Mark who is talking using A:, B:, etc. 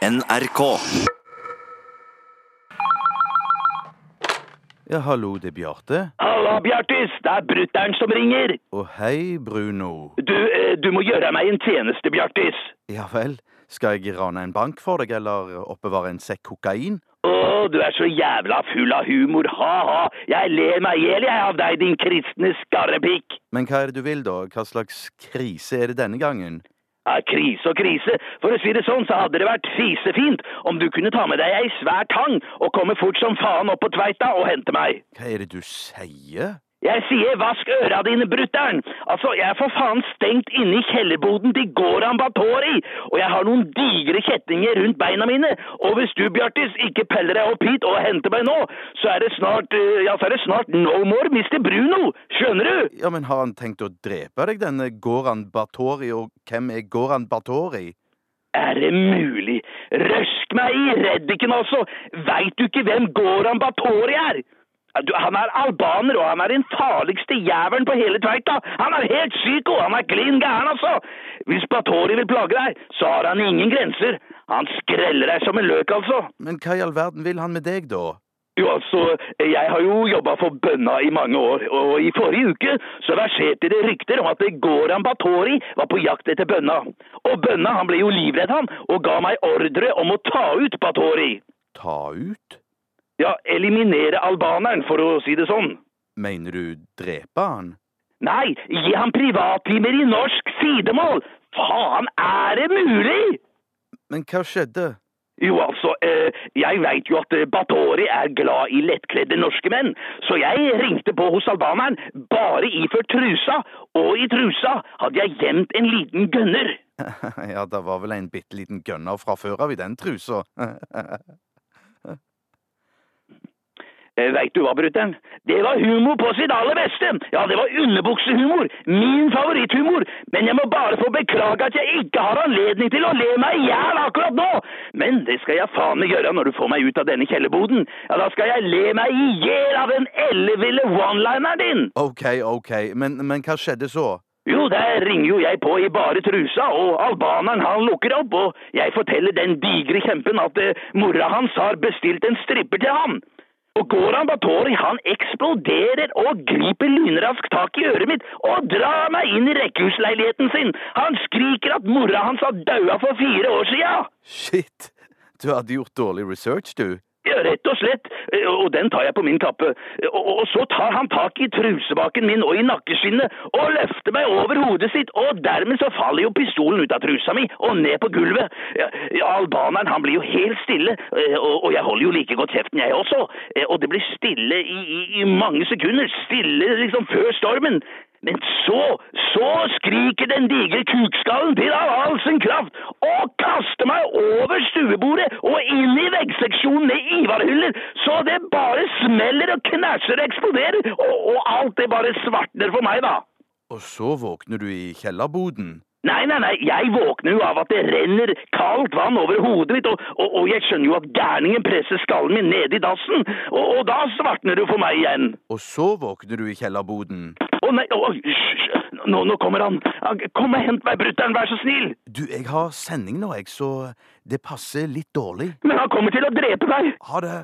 A: NRK.
B: Ja, hallo, det er Bjarte.
C: Halla, Bjartis! Det er brutter'n som ringer.
B: Å, hei, Bruno.
C: Du, eh, du må gjøre meg en tjeneste, Bjartis.
B: Ja vel, skal jeg rane en bank for deg, eller oppbevare en sekk kokain?
C: Å, du er så jævla full av humor, ha-ha. Jeg ler meg i hjel, jeg, av deg, din kristne skarrepikk.
B: Men hva er det du vil, da? Hva slags krise er det denne gangen?
C: Ja, krise og krise. For å si det sånn, så hadde det vært fisefint om du kunne ta med deg ei svær tang og komme fort som faen opp på Tveita og hente meg.
B: Hva er det du sier?
C: Jeg sier vask øra dine, brutter'n! Altså, jeg er for faen stengt inne i kjellerboden til Goran Batori, og jeg har noen digre kjettinger rundt beina mine, og hvis du, Bjartis, ikke peller deg opp hit og henter meg nå, så er det snart, eh, ja, så er det snart no more Mr. Bruno, skjønner du?
B: Ja, men har han tenkt å drepe deg, denne Goran Batori, og hvem er Goran Batori?
C: Er det mulig? Røsk meg i reddiken, altså! Veit du ikke hvem Goran Batori er? Du, han er albaner, og han er den farligste jævelen på hele Tveita. Han er helt psyko, han er klin gæren, altså! Hvis Batori vil plage deg, så har han ingen grenser. Han skreller deg som en løk, altså.
B: Men hva i all verden vil han med deg, da?
C: Jo, altså, jeg har jo jobba for bønna i mange år, og i forrige uke så verserte det rykter om at Goran Batori var på jakt etter bønna. Og bønna han ble jo livredd, han, og ga meg ordre om å ta ut Batori.
B: Ta ut?
C: Ja, eliminere albaneren, for å si det sånn.
B: Mener du drepe han?
C: Nei, gi ham privattimer i norsk sidemål! Faen, er det mulig?!
B: Men hva skjedde?
C: Jo, altså, eh, jeg veit jo at eh, Batori er glad i lettkledde norske menn, så jeg ringte på hos albaneren bare iført trusa, og i trusa hadde jeg gjemt en liten gønner.
B: ja, det var vel en bitte liten gunner fra før av i den trusa.
C: Eh, Veit du hva, brutter'n? Det var humor på sitt aller beste! Ja, det var underbuksehumor! Min favoritthumor! Men jeg må bare få beklage at jeg ikke har anledning til å le meg i hjel akkurat nå! Men det skal jeg faen meg gjøre når du får meg ut av denne kjellerboden. Ja, da skal jeg le meg i hjel av den elleville one-lineren din!
B: ok, ok, men, men hva skjedde så?
C: Jo, der ringer jo jeg på i bare trusa, og albaneren han lukker opp, og jeg forteller den digre kjempen at uh, mora hans har bestilt en stripper til ham. Og Goran Batori han eksploderer og griper lynraskt tak i øret mitt og drar meg inn i rekkehusleiligheten sin. Han skriker at mora hans har daua for fire år sia.
B: Shit, du hadde gjort dårlig research, du.
C: Rett og slett, Eh, og den tar jeg på min kappe. Og, og så tar han tak i trusebaken min og i nakkeskinnet og løfter meg over hodet sitt, og dermed så faller jo pistolen ut av trusa mi og ned på gulvet. Ja, albaneren han blir jo helt stille, eh, og, jeg holder jo like godt kjeften jeg også, Eh, og det blir stille i, i, i mange sekunder, stille liksom før stormen. Men så, så skriker den digre kukskallen til av all sin kraft og kaster meg over stuebordet og inn i veggseksjonen med Ivar-hyller, så det bare smeller og eksploderer, og, og alt det bare svartner for meg, da.
B: Og så våkner du i kjellerboden.
C: Nei, nei, nei, jeg våkner jo av at det renner kaldt vann over hodet mitt, og, og, og jeg skjønner jo at gærningen presser skallen min ned i dassen, og, og da svartner det jo for meg igjen.
B: Og så våkner du i kjellerboden.
C: Å nei, å, hysj, nå, nå kommer han. Han- Kom og hent meg, brutter'n, vær så snill.
B: Du, jeg har sending nå, jeg, så det passer litt dårlig.
C: Men han kommer til å drepe deg.
B: Ha det.